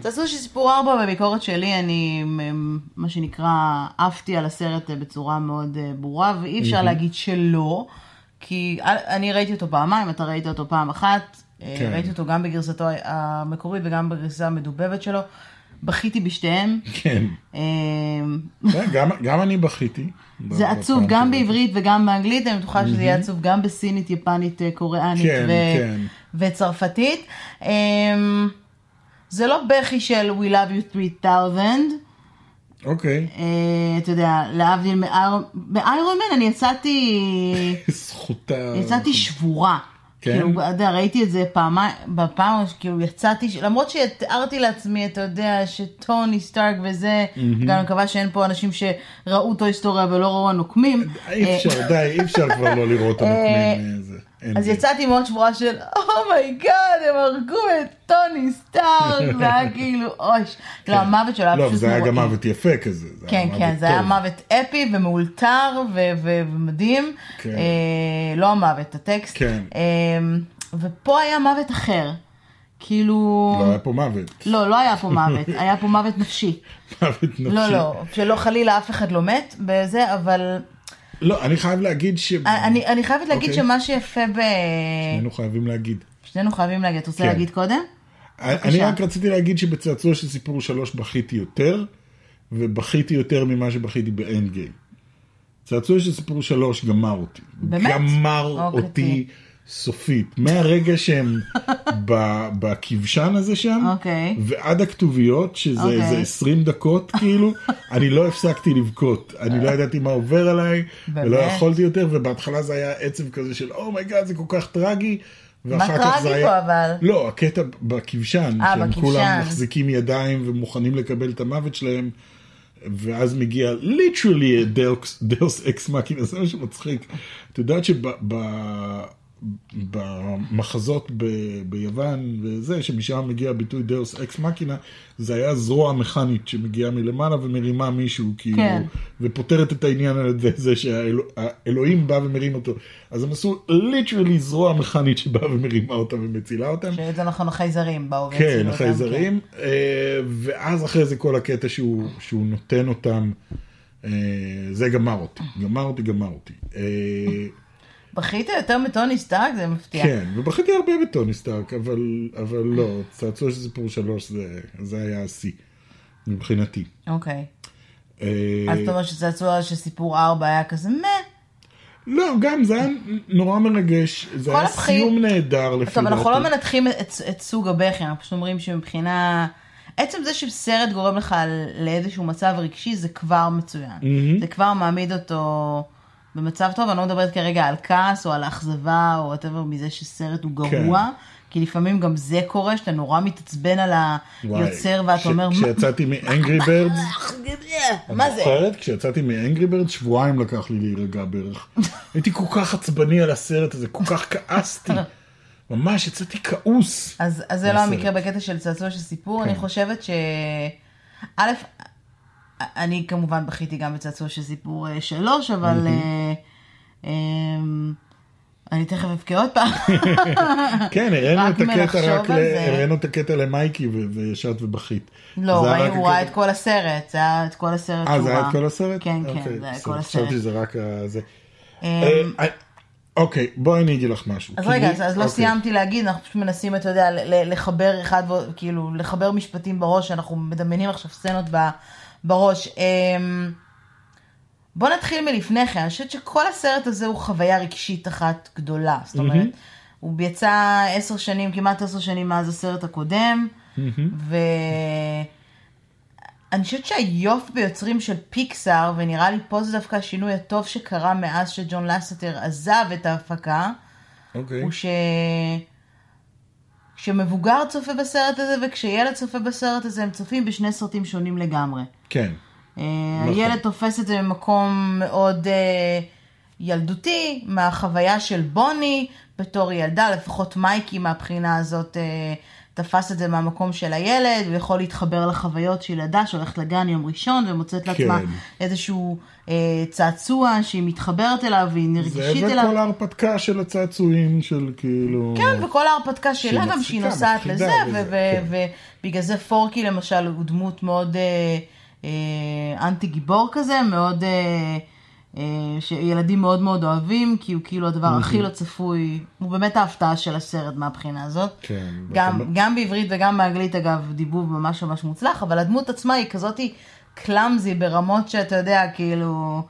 צעצוע של סיפור 4 בביקורת שלי, אני מה שנקרא עפתי על הסרט אה, בצורה מאוד אה, ברורה, ואי אפשר להגיד שלא, כי אני ראיתי אותו פעמיים, אתה ראית אותו פעם אחת, אה, כן. ראיתי אותו גם בגרסתו המקורית וגם בגרסה המדובבת שלו, בכיתי בשתיהם. כן. אמ, כן, גם- גם אני בכיתי. <laughs> זה עצוב גם. בעברית וגם באנגלית, אני בטוחה שזה יהיה עצוב גם בסינית, יפנית, קוריאנית כן, ו- כן. זה לא בכי של We Love You 3000, אוקיי. אה, אתה יודע, להבדיל מאיירון מן, אני יצאתי, <laughs> זכותה. יצאתי שבורה. כן? כאילו, אתה יודע, ראיתי את זה פעמיים, בפעם, כאילו יצאתי, למרות שתיארתי לעצמי, אתה יודע, שטוני סטארק וזה, גם אני מקווה שאין פה אנשים שראו אותו היסטוריה ולא ראו הנוקמים. אי אפשר, די, אי אפשר כבר לא לראות הנוקמים. אז יצאתי מאוד שבורה של, oh my god, הם הרגו את טוני סטארק, <laughs> זה היה כאילו, אוי, לא, המוות שלו היה לא, פשוט זה היה גם נוראי. מוות יפה כזה. זה כן, כן, זה היה. מוות אפי ומאולתר ומדהים. כן. אה, לא המוות, הטקסט. כן. אה, ופה היה מוות אחר. כאילו... לא היה פה מוות. לא, לא היה פה מוות, <laughs> היה פה מוות נפשי. מוות נפשי. לא, לא, שלא חלילה אף אחד לא מת בזה, אבל לא, אני חייב להגיד ש... אני, אני חייבת להגיד אוקיי. שמה שיפה ב... שנינו חייבים להגיד. שנינו חייבים להגיד, אתה רוצה כן. להגיד קודם? אני רק רציתי להגיד שבצעצוע של סיפור שלוש בכיתי יותר, ובכיתי יותר ממה שבכיתי באנד גיים. צעצוע של סיפור שלוש גמר אותי. באמת? גמר אוקיי. אותי סופית. מהרגע שהם <laughs> ב- בכבשן הזה שם, אוקיי. ועד הכתוביות, שזה אוקיי. איזה 20 דקות כאילו, <laughs> אני לא הפסקתי לבכות. אני לא ידעתי מה עובר עליי, ולא? יכולתי יותר, ובהתחלה זה היה עצב כזה של oh my god, זה כל כך טרגי. כך טרגי פה, היה... אבל? לא, הקטע בכבשן, אה, שהם בכבשן. כולם מחזיקים ידיים ומוכנים לקבל את המוות שלהם, ואז מגיע literally deus ex machina, זה מה שמצחיק. את יודעת שבמחזות ביוון וזה, שמשם מגיע הביטוי deus ex machina, זה היה זרוע מכנית שמגיעה מלמעלה ומרימה מישהו, כאילו, כן. ופותרת את העניין על ידי זה שהאלוהים בא ומרים אותו. אז הם עשו literally זרוע מכנית שבאה ומרימה אותם ומצילה אותם. שזה נכון, החייזרים באו כן, והצילו אותם, החייזרים, אה, ואז אחרי זה כל הקטע שהוא, שהוא נותן אותם, אה, זה גמר אותי, גמר אותי, גמר אותי. בכית יותר מטוני סטארק? זה מפתיע. כן, ובכיתי הרבה בטוני סטארק, אבל, אבל לא, צעצוע של סיפור שלוש זה, זה היה השיא, מבחינתי. אוקיי. אה, אז אתה אומר שצעצוע של סיפור 4 היה כזה מה? לא, גם זה היה נורא מרגש, זה היה הבחי- סיום נהדר לפי טוב, אנחנו לא דעתי. מנתחים את, את סוג הבכי, אנחנו פשוט אומרים שמבחינה... עצם זה שסרט גורם לך לאיזשהו מצב רגשי זה כבר מצוין. זה כבר מעמיד אותו במצב טוב, אני לא מדברת כרגע על כעס או על אכזבה או whatever מזה שסרט הוא גרוע. כן. כי לפעמים גם זה קורה, שאתה נורא מתעצבן על וואי, היוצר ואתה כש- אומר, כשיצאתי מאנגרי בירדס, מה זה? זוכרת? כשיצאתי מאנגרי בירד, שבועיים לקח לי להירגע בערך. <laughs> הייתי כל כך עצבני על הסרט הזה, כל כך כעסתי. ממש יצאתי כעוס. אז, אז זה לא. המקרה בקטע של צעצוע של סיפור, כן. אני חושבת ש... א', אני כמובן בכיתי גם בצעצוע של סיפור אה, שלוש, אבל אה, אמ, אני תכף אבכה עוד פעם. <laughs> כן, הראינו את הקטע רק, ל-. הראינו את הקטע למייקי ו- וישבת ובכית. לא, הוא ראה את כל הסרט, זה היה את כל הסרט אה, זה היה. את כל הסרט? כן, אוקיי, כן, זה היה כל חשבתי הסרט. שזה רק זה. אמ, אה, אוקיי, בואי אני אגיד לך משהו. אז רגע, אז, לא אוקיי. סיימתי להגיד, אנחנו פשוט מנסים, אתה יודע, לחבר אחד, כאילו, לחבר משפטים בראש, שאנחנו מדמיינים עכשיו סצנות בראש. אמ, בוא נתחיל מלפני כן, אני חושבת שכל הסרט הזה הוא חוויה רגשית אחת גדולה. זאת אומרת, הוא יצא עשר שנים, כמעט עשר שנים מאז הסרט הקודם, ואני חושבת שהיופי ביוצרים של פיקסאר, ונראה לי פה זה דווקא השינוי הטוב שקרה מאז שג'ון לסטר עזב את ההפקה, אוקיי. הוא ש... כשמבוגר צופה בסרט הזה וכשילד צופה בסרט הזה, הם צופים בשני סרטים שונים לגמרי. כן. אה, נכון. הילד תופס את זה ממקום מאוד אה, ילדותי, מהחוויה של בוני בתור ילדה, לפחות מייקי מהבחינה הזאת אה, תפס את זה מהמקום של הילד, הוא יכול להתחבר לחוויות של ילדה שהולכת לגן יום ראשון ומוצאת לעצמה כן. איזשהו אה, צעצוע שהיא מתחברת אליו והיא זה נרגשית אליו. וכל ההרפתקה של הצעצועים של כאילו... כן, וכל ההרפתקה שלה גם שהיא נוסעת לזה, כן. ובגלל זה פורקי למשל הוא דמות מאוד אה, אה, אנטי גיבור כזה, מאוד, אה, אה, שילדים מאוד מאוד אוהבים, כי הוא כאילו הדבר הכי לא צפוי, הוא באמת ההפתעה של הסרט מהבחינה הזאת. כן, גם, גם בעברית וגם באנגלית אגב, דיבוב ממש ממש מוצלח, אבל הדמות עצמה היא כזאת קלאמזי ברמות שאתה יודע, כאילו,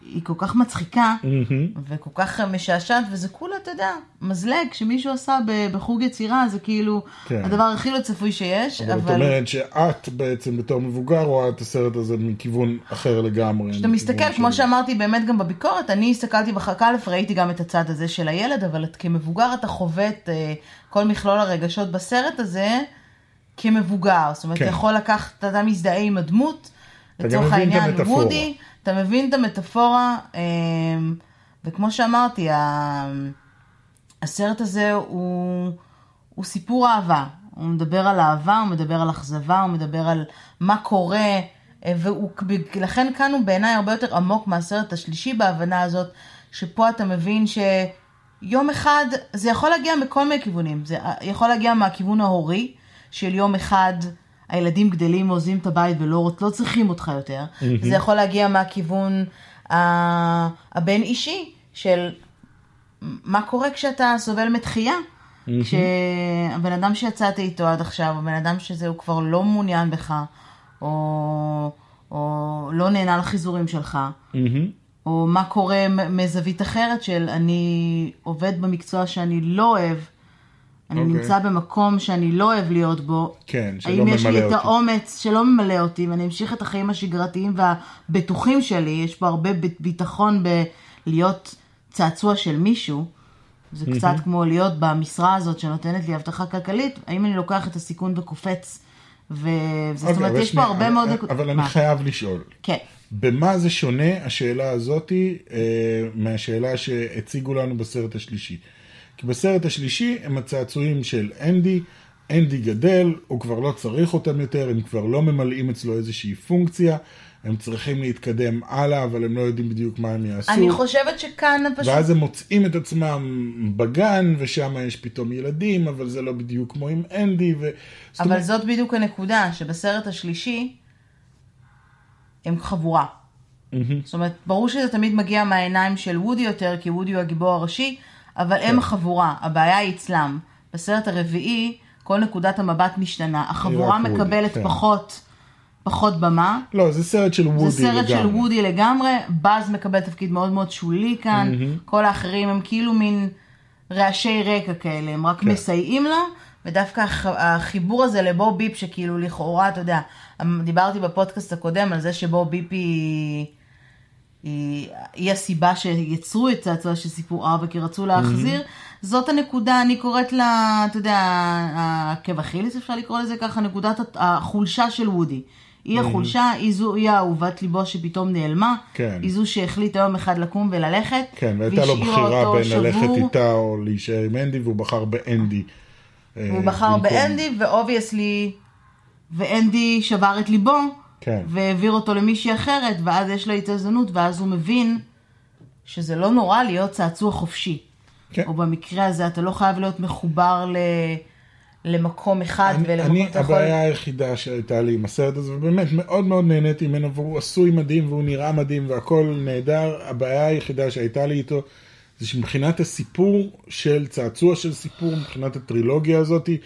היא כל כך מצחיקה. מהמם. וכל כך משעשעת, וזה כולה, אתה יודע, מזלג שמישהו עשה בחוג יצירה, זה כאילו כן. הדבר הכי לא צפוי שיש, אבל את אבל אומרת שאת בעצם בתור מבוגר רואה את הסרט הזה מכיוון אחר לגמרי. כשאתה מסתכל, כמו שאמרתי באמת גם בביקורת, אני הסתכלתי בחלק א', ראיתי גם את הצד הזה של הילד, אבל את- כמבוגר אתה חווה את אה, כל מכלול הרגשות בסרט הזה כמבוגר, זאת אומרת, כן. אתה יכול לקחת, אתה מזדהה עם הדמות, לצורך את העניין המטאפורה. וודי, אתה מבין את המטאפורה, אה, וכמו שאמרתי, הסרט הזה הוא, הוא סיפור אהבה. הוא מדבר על אהבה, הוא מדבר על אכזבה, הוא מדבר על מה קורה, אה, ולכן כאן הוא בעיניי הרבה יותר עמוק מהסרט השלישי בהבנה הזאת, שפה אתה מבין שיום אחד, זה יכול להגיע מכל מיני כיוונים, זה יכול להגיע מהכיוון ההורי, של יום אחד הילדים גדלים, עוזבים את הבית ולא לא צריכים אותך יותר, mm-hmm. זה יכול להגיע מהכיוון הבין אישי, של מה קורה כשאתה סובל מתחייה. Mm-hmm. כשהבן אדם שיצאת איתו עד עכשיו, הבן אדם שזה הוא כבר לא מעוניין בך, או, או לא נהנה לחיזורים שלך, mm-hmm. או מה קורה מזווית אחרת של אני עובד במקצוע שאני לא אוהב, אני okay. אוקיי. נמצא במקום שאני לא אוהב להיות בו. כן, שלא ממלא אותי. האם יש לי את האומץ שלא ממלא אותי, ואני אמשיך את החיים השגרתיים והבטוחים שלי, יש פה הרבה ביטחון בלהיות צעצוע של מישהו. זה קצת כמו להיות במשרה הזאת שנותנת לי הבטחה כלכלית, האם אני לוקח את הסיכון וקופץ? וזאת okay, אומרת, יש שני, פה הרבה מאוד... אבל אני חייב לשאול. כן. במה זה שונה השאלה הזאתי אה, מהשאלה שהציגו לנו בסרט השלישי? כי בסרט השלישי הם הצעצועים של אנדי, אנדי גדל, הוא כבר לא צריך אותם יותר, הם כבר לא ממלאים אצלו איזושהי פונקציה, הם צריכים להתקדם הלאה, אבל הם לא יודעים בדיוק מה הם יעשו. אני חושבת שכאן פשוט... ואז הם מוצאים את עצמם בגן, ושם יש פתאום ילדים, אבל זה לא בדיוק כמו עם אנדי. ו... אבל זאת, זאת בדיוק הנקודה, שבסרט השלישי הם חבורה. Mm-hmm. זאת אומרת, ברור שזה תמיד מגיע מהעיניים של וודי יותר, כי וודי הוא הגיבור הראשי, אבל הם כן. החבורה, הבעיה היא אצלם. בסרט הרביעי, כל נקודת המבט משתנה. החבורה מקבלת כן. פחות, פחות במה. לא, זה סרט של וודי לגמרי. זה סרט לגמרי. של וודי לגמרי, באז מקבל תפקיד מאוד מאוד שולי כאן, mm-hmm. כל האחרים הם כאילו מין רעשי רקע כאלה, הם רק כן. מסייעים לו. ודווקא החיבור הזה לבו ביפ, שכאילו לכאורה, אתה יודע, דיברתי בפודקאסט הקודם על זה שבו ביפ היא... היא, היא הסיבה שיצרו את צעצוע של סיפור ארבע, כי רצו להחזיר. Mm-hmm. זאת הנקודה, אני קוראת לה, אתה יודע, עקב אכילס, אפשר לקרוא לזה ככה, נקודת החולשה של וודי. היא החולשה, היא זו, היא אהובת ליבו שפתאום נעלמה, כן. היא זו שהחליטה יום אחד לקום וללכת, כן, והייתה לו בחירה בין שבור. ללכת איתה או להישאר עם אנדי, והוא בחר באנדי. הוא בחר במקום. באנדי, ו-obviously, ואנדי שבר את ליבו, כן. והעביר אותו למישהי אחרת, ואז יש לו את ההזדמנות, ואז הוא מבין שזה לא נורא להיות צעצוע חופשי. כן. או במקרה הזה, אתה לא חייב להיות מחובר ל... למקום אחד אני, ולמקום אני, הבעיה יכול... היחידה שהייתה לי עם הסרט הזה, ובאמת מאוד מאוד נהניתי ממנו, והוא עשוי מדהים והוא נראה מדהים והכל נהדר, הבעיה היחידה שהייתה לי איתו, זה שמבחינת הסיפור של צעצוע של סיפור, מבחינת הטרילוגיה הזאתי,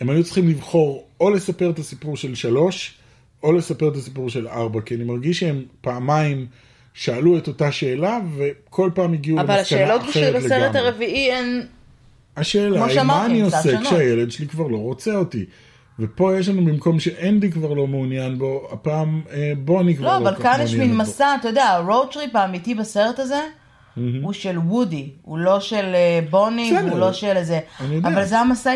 הם היו צריכים לבחור או לספר את הסיפור של שלוש, או לספר את הסיפור של ארבע, כי אני מרגיש שהם פעמיים שאלו את אותה שאלה, וכל פעם הגיעו למסקנה אחרת לגמרי. אבל השאלות בסרט הרביעי הן... השאלה היא, מה אני עושה כשהילד שלי כבר לא רוצה אותי? ופה יש לנו, במקום שאנדי כבר לא מעוניין בו, הפעם אה, בוני כבר לא, לא אבל כאן יש מין מסע, אתה יודע, ה-road trip האמיתי בסרט הזה, הוא של וודי, הוא לא של אה, בוני, הוא לא של איזה... אבל זה המסע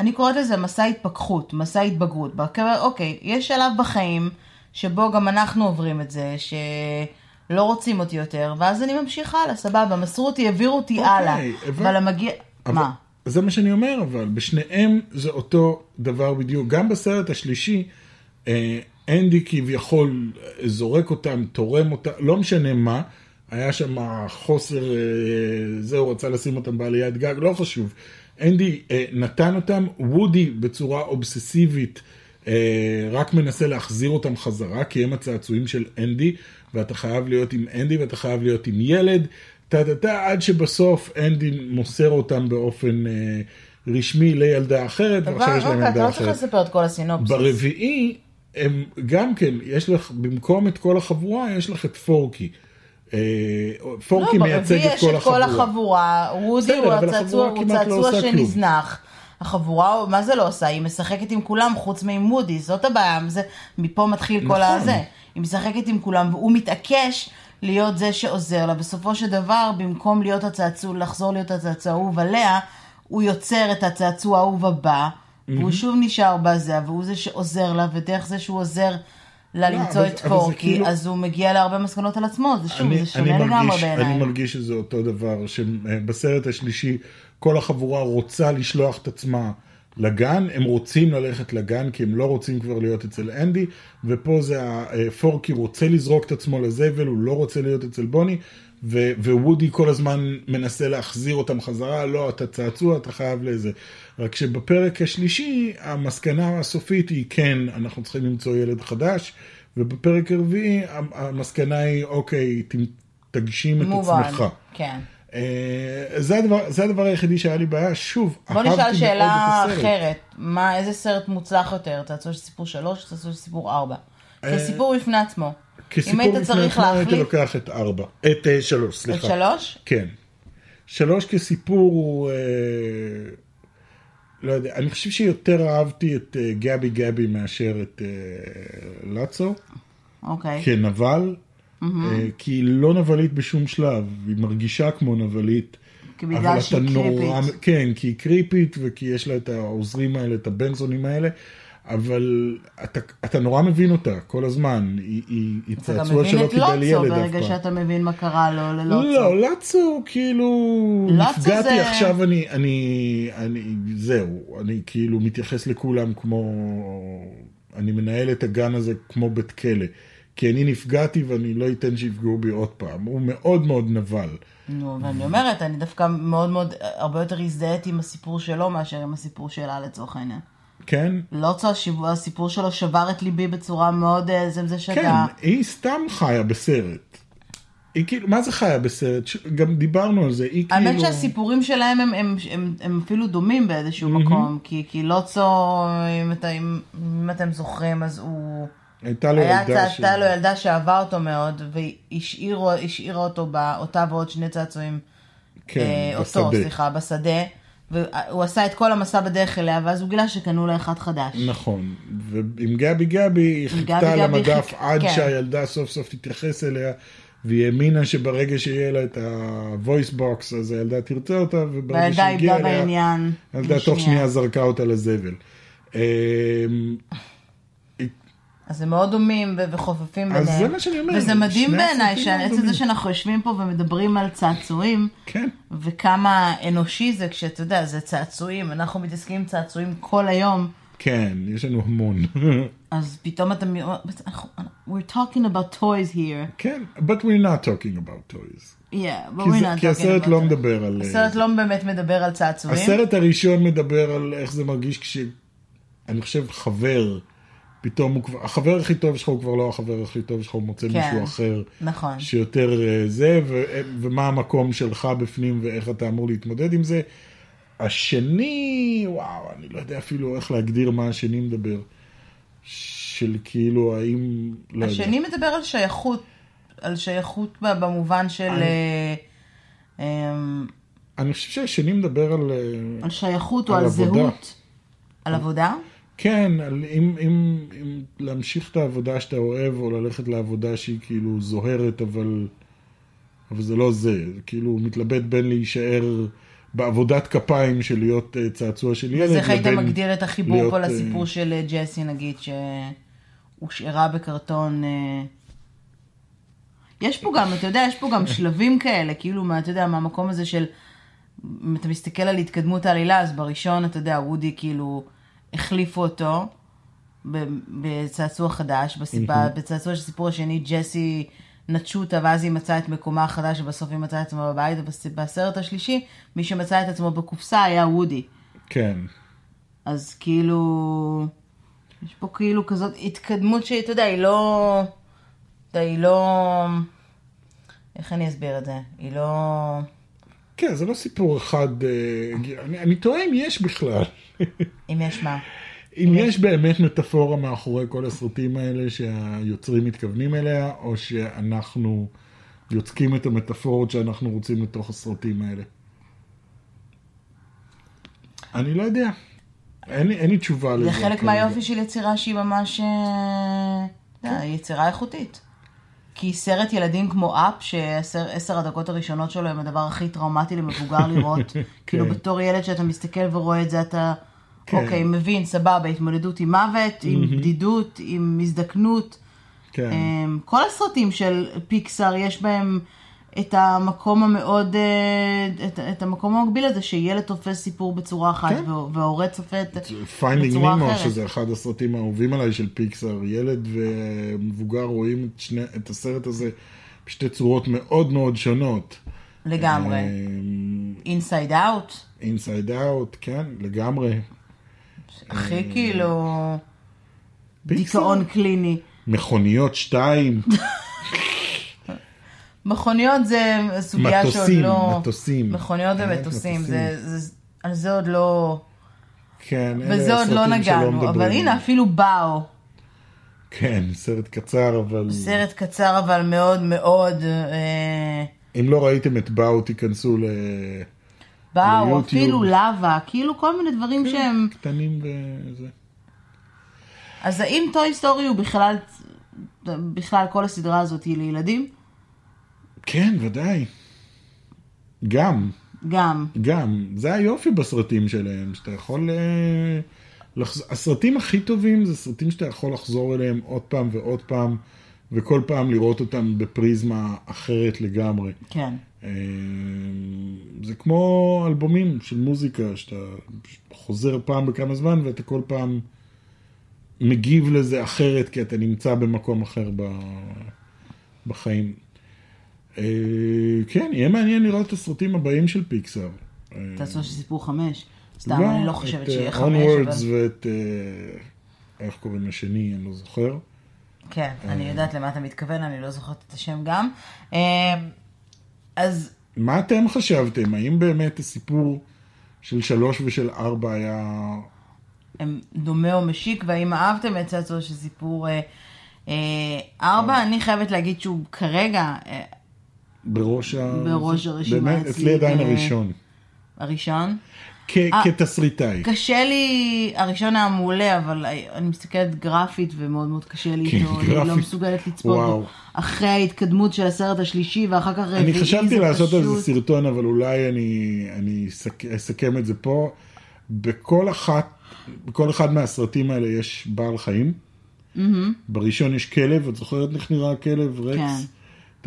אני קוראת לזה מסע התפכחות, מסע התבגרות. אוקיי, יש שלב בחיים שבו גם אנחנו עוברים את זה, שלא רוצים אותי יותר, ואז אני ממשיך הלאה, סבבה, מסרו אותי, העבירו אותי אוקיי, הלאה. אבל, אבל המגיע... אבל... מה? זה מה שאני אומר, אבל בשניהם זה אותו דבר בדיוק. גם בסרט השלישי, אה, אנדי כביכול זורק אותם, תורם אותם, לא משנה מה, היה שם חוסר, אה, זה, הוא רצה לשים אותם בעליית גג, לא חשוב. אנדי אה, נתן אותם, וודי בצורה אובססיבית אה, רק מנסה להחזיר אותם חזרה, כי הם הצעצועים של אנדי, ואתה חייב להיות עם אנדי ואתה חייב להיות עם ילד, טה-טה-טה, עד שבסוף אנדי מוסר אותם באופן אה, רשמי לילדה אחרת, ועכשיו יש להם ילדה אחרת. אתה לא צריך לספר את כל הסינופסיס. ברביעי, הם גם כן, יש לך, במקום את כל החבורה, יש לך את פורקי. אה, פורקי לא, מייצג את כל החבורה. יש את כל החבורה, וודי הוא הצעצוע לא שנזנח. החבורה, מה זה לא עושה? היא משחקת עם כולם חוץ מעם וודי, זאת הבעיה, זה, מפה מתחיל נכון. כל הזה. היא משחקת עם כולם, והוא מתעקש להיות זה שעוזר לה. בסופו של דבר, במקום להיות הצעצוע, לחזור להיות הצעצוע האהוב עליה, הוא יוצר את הצעצוע האהוב הבא, והוא שוב נשאר בזה, והוא זה שעוזר לה, ודרך זה שהוא עוזר לה למצוא אבל- את פורקי, כאילו- אז הוא מגיע להרבה מסקנות על עצמו, זה שוב, זה שונה אני לגמרי מרגיש, בעיניי. אני מרגיש שזה אותו דבר, שבסרט השלישי כל החבורה רוצה לשלוח את עצמה לגן, הם רוצים ללכת לגן כי הם לא רוצים כבר להיות אצל אנדי, ופה זה הפורקי רוצה לזרוק את עצמו לזבל, הוא לא רוצה להיות אצל בוני, ו- ווודי כל הזמן מנסה להחזיר אותם חזרה, לא, אתה צעצוע, אתה חייב לזה. רק שבפרק השלישי, המסקנה הסופית היא כן, אנחנו צריכים למצוא ילד חדש, ובפרק הרביעי המסקנה היא, אוקיי, תגשים את עצמך. כן. אה, זה הדבר, זה הדבר היחידי שהיה לי בעיה, שוב, בוא אהבתי נשאל מאוד שאלה את הסרט. אחרת, מה, איזה סרט מוצלח יותר, צעצוע של סיפור 3 או צעצוע של סיפור 4? כסיפור בפני עצמו. אם כסיפור היית בפני צריך עצמו הייתי לוקח את ארבע, את אה, שלוש, את סליחה. שלוש, כן. שלוש כסיפור הוא, אה, לא יודע, אני חושב שיותר אהבתי את אה, גבי גבי מאשר את לצו, אוקיי. כנבל, אה, כי היא לא נבלית בשום שלב, היא מרגישה כמו נבלית. כי בגלל שהיא אתה נורא- קריפית. כן, כי היא קריפית וכי יש לה את העוזרים האלה, את הבנזונים האלה, אבל אתה, אתה נורא מבין אותה כל הזמן, היא, היא, היא אתה צעצוע מבין שלא את קיבל ילד אף ברגע פעם. שאתה מבין מה קרה לו ללוצו. לא, לצו, כאילו, לצו נפגעתי זה- עכשיו, אני, אני, אני, זהו, אני כאילו מתייחס לכולם כמו, אני מנהל את הגן הזה כמו בית כלא. כי אני נפגעתי ואני לא אתן שיפגעו בי עוד פעם. הוא מאוד מאוד נבל. נו, ואני אומרת, אני דווקא מאוד מאוד, הרבה יותר הזדהיתי עם הסיפור שלו מאשר עם הסיפור שלה לצורך העניין. כן? השיב- הסיפור שלו שבר את ליבי בצורה מאוד, אה, זה זה כן, שאתה... היא סתם חיה בסרט. היא כאילו, מה זה חיה בסרט? ש- גם דיברנו על זה, היא כאילו... האמת שהסיפורים שלהם הם, הם, הם, הם אפילו דומים באיזשהו מקום, כי, כי לוצו, אם, אתה, אם, אם אתם זוכרים, אז הוא... הייתה לו היה ילדה הייתה לו ילדה שאהבה אותו מאוד, והשאירה השאירה אותו באותה ועוד שני צעצועים, כן, אה, אותו, בשדה. סליחה, בשדה, והוא עשה את כל המסע בדרך אליה, ואז הוא גילה שקנו לה אחד חדש. נכון, ועם גבי גבי היא חיכתה על המדף חיכ- עד כן. שהילדה סוף סוף תתייחס אליה, והיא האמינה שברגע שיהיה לה את ה-voice box אז הילדה תרצה אותה, וברגע שהגיעה איבדה אליה. הילדה תוך שנייה זרקה אותה לזבל. אז הם מאוד דומים וחופפים אז ביניהם. זה מה שאני אומר, וזה מדהים בעיניי, שעצם. זה שאנחנו יושבים פה ומדברים על צעצועים, כן, וכמה אנושי זה כשאתה יודע, זה צעצועים, אנחנו מתעסקים עם צעצועים כל היום, כן, יש לנו המון. <laughs> אז פתאום אתה... We're talking about toys here. כן, but we're not talking about toys. Yeah, but כי we're not כי talking הסרט about לא toys. מדבר על... הסרט לא באמת מדבר על צעצועים. הסרט הראשון מדבר על איך זה מרגיש כש... אני חושב חבר, פתאום הוא כבר... החבר הכי טוב שלך הוא כבר לא החבר הכי טוב שלך, הוא מוצא כן. מישהו אחר. נכון. שיותר אה, זה, ו... ומה המקום שלך בפנים ואיך אתה אמור להתמודד עם זה. השני, וואו, אני לא יודע אפילו איך להגדיר מה השני מדבר. של כאילו, האם... לא יודע. השני מדבר על שייכות, על שייכות במובן של... אה, אמ, אני חושב שהשני מדבר על... אה, על שייכות או על על עבודה. זהות. על עבודה? כן, על אם, אם, אם להמשיך את העבודה שאתה אוהב, או ללכת לעבודה שהיא כאילו זוהרת, אבל, אבל זה לא זה. כאילו מתלבט בין להישאר בעבודת כפיים של להיות אה, צעצוע של ילד, אז איך היית לבין מגדיר את החיבור להיות, פה אה, לסיפור של אה, ג'סי, נגיד, שהושארה בקרטון... יש פה גם, אתה יודע, יש פה גם שלבים כאלה, כאילו, מה, אתה יודע, מהמקום הזה של... אם אתה מסתכל על התקדמות העלילה, אז בראשון, אתה יודע, וודי כאילו החליפו אותו בצעצוע חדש, בסיבה, בצעצוע של סיפור השני, ג'סי נטשו אותה, ואז היא מצאה את מקומה החדש, ובסוף היא מצאה את עצמה בבית, ובסרט השלישי, מי שמצא את עצמו בקופסה היה וודי. כן, אז כאילו, יש פה כאילו כזאת התקדמות שאתה יודע, היא לא, אתה יודע, היא לא, איך אני אסביר את זה? היא לא, כן, זה לא סיפור אחד, אה, אני, אני תוהה אם יש בכלל. <laughs> אם יש מה. אם יש באמת מטאפורה מאחורי כל הסרטים האלה שהיוצרים מתכוונים אליה, או שאנחנו יוצקים את המטאפורות שאנחנו רוצים לתוך הסרטים האלה. אני לא יודע. אין לי, אין לי תשובה לזה. זה חלק. מהיופי של יצירה שהיא ממש, אה, אתה יודע, יצירה איכותית. כי סרט ילדים כמו אפ, שעשר הדקות הראשונות שלו הם הדבר הכי טראומטי למבוגר לראות. <laughs> כאילו בתור ילד שאתה מסתכל ורואה את זה, אתה, כן. אוקיי, מבין, סבבה, התמודדות עם מוות, עם בדידות, עם הזדקנות. כן. אמ, כל הסרטים של פיקסאר יש בהם את המקום המאוד, אה, את, את המקום המקביל הזה שילד תופס סיפור בצורה אחת כן. וה- וההורה צופה את Finding בצורה Nemo, אחרת. שזה אחד הסרטים האהובים עליי של פיקסאר, ילד ומבוגר רואים את, שני, את הסרט הזה בשתי צורות מאוד מאוד שונות. לגמרי. Inside Out, Inside Out, כן, לגמרי. הכי כאילו פיקסאר. דיכאון קליני. מכוניות שתיים, מכוניות זה סוגיה שעוד מטוסים, לא... מטוסים. מכוניות כן, ומטוסים, מטוסים. זה, זה, על זה עוד לא... כן, אלה בזה עוד לא נגענו, אבל. הנה אפילו באו. כן, סרט קצר, אבל סרט קצר אבל מאוד מאוד... אה, אם לא ראיתם את באו, תיכנסו ל... באו. אפילו לאווה, כאילו כל מיני דברים שהם... קטנים וזה. אז האם Toy Story הוא בכלל, בכלל כל הסדרה הזאת היא לילדים? כן, ודאי. גם, גם. גם. זה היופי בסרטים שלהם, שאתה יכול... אה, לחז... הסרטים הכי טובים זה סרטים שאתה יכול לחזור אליהם עוד פעם ועוד פעם, וכל פעם לראות אותם בפריזמה אחרת לגמרי. כן. אה, זה כמו אלבומים של מוזיקה, שאתה חוזר פעם בכמה זמן ואתה כל פעם מגיב לזה אחרת, כי אתה נמצא במקום אחר בחיים. אה, כן, יהיה מעניין לראות את הסרטים הבאים של פיקסאר. אה, אתה רוצה שסיפור חמש? סתם, אני לא חושבת את, שיהיה אה, חמש, Onwards אבל... ואת, אה, איך קוראים לשני, אני לא זוכר. כן, אני יודעת למה אתה מתכוון, אני לא זוכרת את השם גם. אה, אז מה אתם חשבתם? האם באמת הסיפור של שלוש ושל ארבע היה... הם דומה או משיק, והאם אהבתם את צעצוע של סיפור אה, אה, ארבע, אני חייבת להגיד שהוא כרגע אה, בראש, ה... בראש הרשימה באמת, אצלי, עדיין ו- הראשון. הראשון. אה, כתסריטאי. קשה לי, הראשון היה מעולה, אבל אני מסתכלת גרפית ומאוד מאוד קשה לי כן, איתו, אני לא. מסוגלת לצפות. בו. אחרי ההתקדמות של הסרט השלישי ואחר כך רביעי, אני חשבתי זה לעשות על זה פשוט- סרטון, אבל אולי אני, אני אסכם את זה פה. בכל אחת, בכל אחד מהסרטים האלה יש בעל חיים. בראשון יש כלב, את זוכרת איך נראה הכלב? רקס? כן.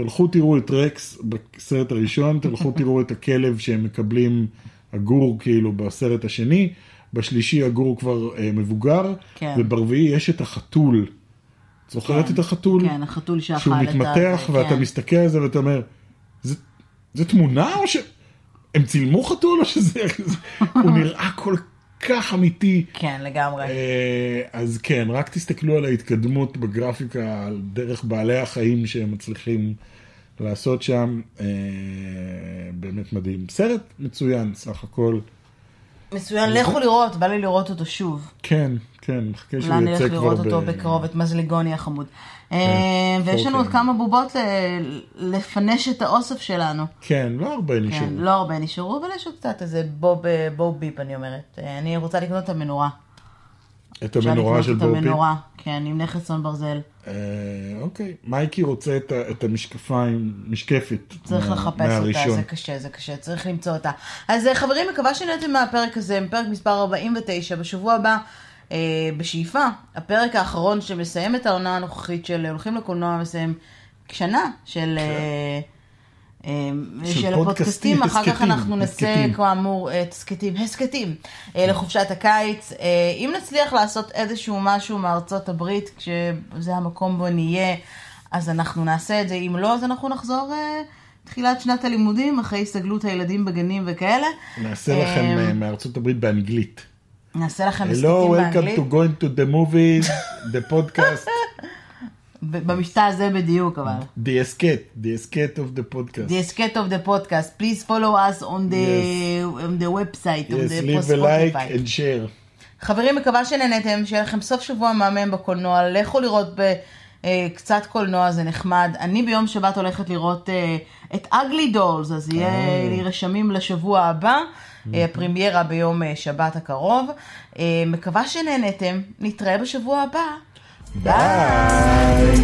תלכו תראו את רקס בסרט הראשון, תלכו תראו את הכלב שהם מקבלים, הגור כאילו בסרט השני, בשלישי הגור כבר אה, מבוגר, כן. וברביעי יש את החתול. את זוכרת כן. את החתול? כן, החתול שאכל שהוא את ה... מתמתח ואתה כן. מסתכל על זה ואתה אומר, זה, זה תמונה או ש... הם צילמו חתול או שזה... הוא <laughs> נראה כל כך אמיתי. כן, לגמרי. אה, אז כן, רק תסתכלו על ההתקדמות בגרפיקה, על דרך בעלי החיים שהם מצליחים לעשות שם. אה, באמת מדהים. סרט מצוין, סך הכל. מצוין, לכו לראות, בא לי לראות אותו שוב. כן, כן, מחכה שהוא אולי נלך יצא כבר לראות ב... אותו בקרוב, את מזלגוני החמוד. אה, ויש לנו עוד אוקיי. כמה בובות לפנש את האוסף שלנו. כן, לא הרבה כן, נשארו. לא הרבה נשארו, אבל יש עוד קצת איזה בוב, אה, ביפ, אני אומרת. אה, אני רוצה לקנות את המנורה. את אפשר המנורה לקנות של את בובי. המנורה, כן, עם נכס צאן ברזל. אה, אוקיי, מייקי רוצה את, את המשקפיים, משקפת. צריך מה- לחפש אותה. זה קשה, זה קשה, צריך למצוא אותה. אז אה, חברים, מקווה שנהנתם מהפרק הזה, פרק מספר 49, בשבוע הבא, אה, בשאיפה, הפרק האחרון שמסיים את העונה הנוכחית של הולכים לקולנוע, מסיים שנה של... אה, אה, של של פודקאסטים, הפודקאסטים, אחר כך אנחנו הסכתים. כאמור אה, הסכתים, הסכתים, אה, לחופשת הקיץ. אה, אם נצליח לעשות איזשהו משהו מארצות הברית, כשזה המקום בו נהיה, אז אנחנו נעשה את זה. אם לא, אז אנחנו נחזור תחילת שנת הלימודים, אחרי הסתגלות הילדים בגנים וכאלה. נעשה לכם מארצות הברית באנגלית. נעשה לכם Hello, הסכתים welcome באנגלית. to going to the movies, the podcast, <laughs> ב- במשטר הזה בדיוק, אבל. the escape, the escape of the podcast. The escape of the podcast. Please follow us on the, on the website, on Yes, the leave a like Spotify. and share. חברים, מקווה שנהנתם, שיהיה לכם סוף שבוע מהמם בקולנוע, לכו לראות ב, אה, קצת קולנוע, זה נחמד. אני ביום שבת הולכת לראות אה, את Ugly Dolls, אז יהיה אה. לי רשמים לשבוע הבא, הפרימיירה ביום שבת הקרוב. מקווה שנהנתם, נתראה בשבוע הבא. Bye. Bye.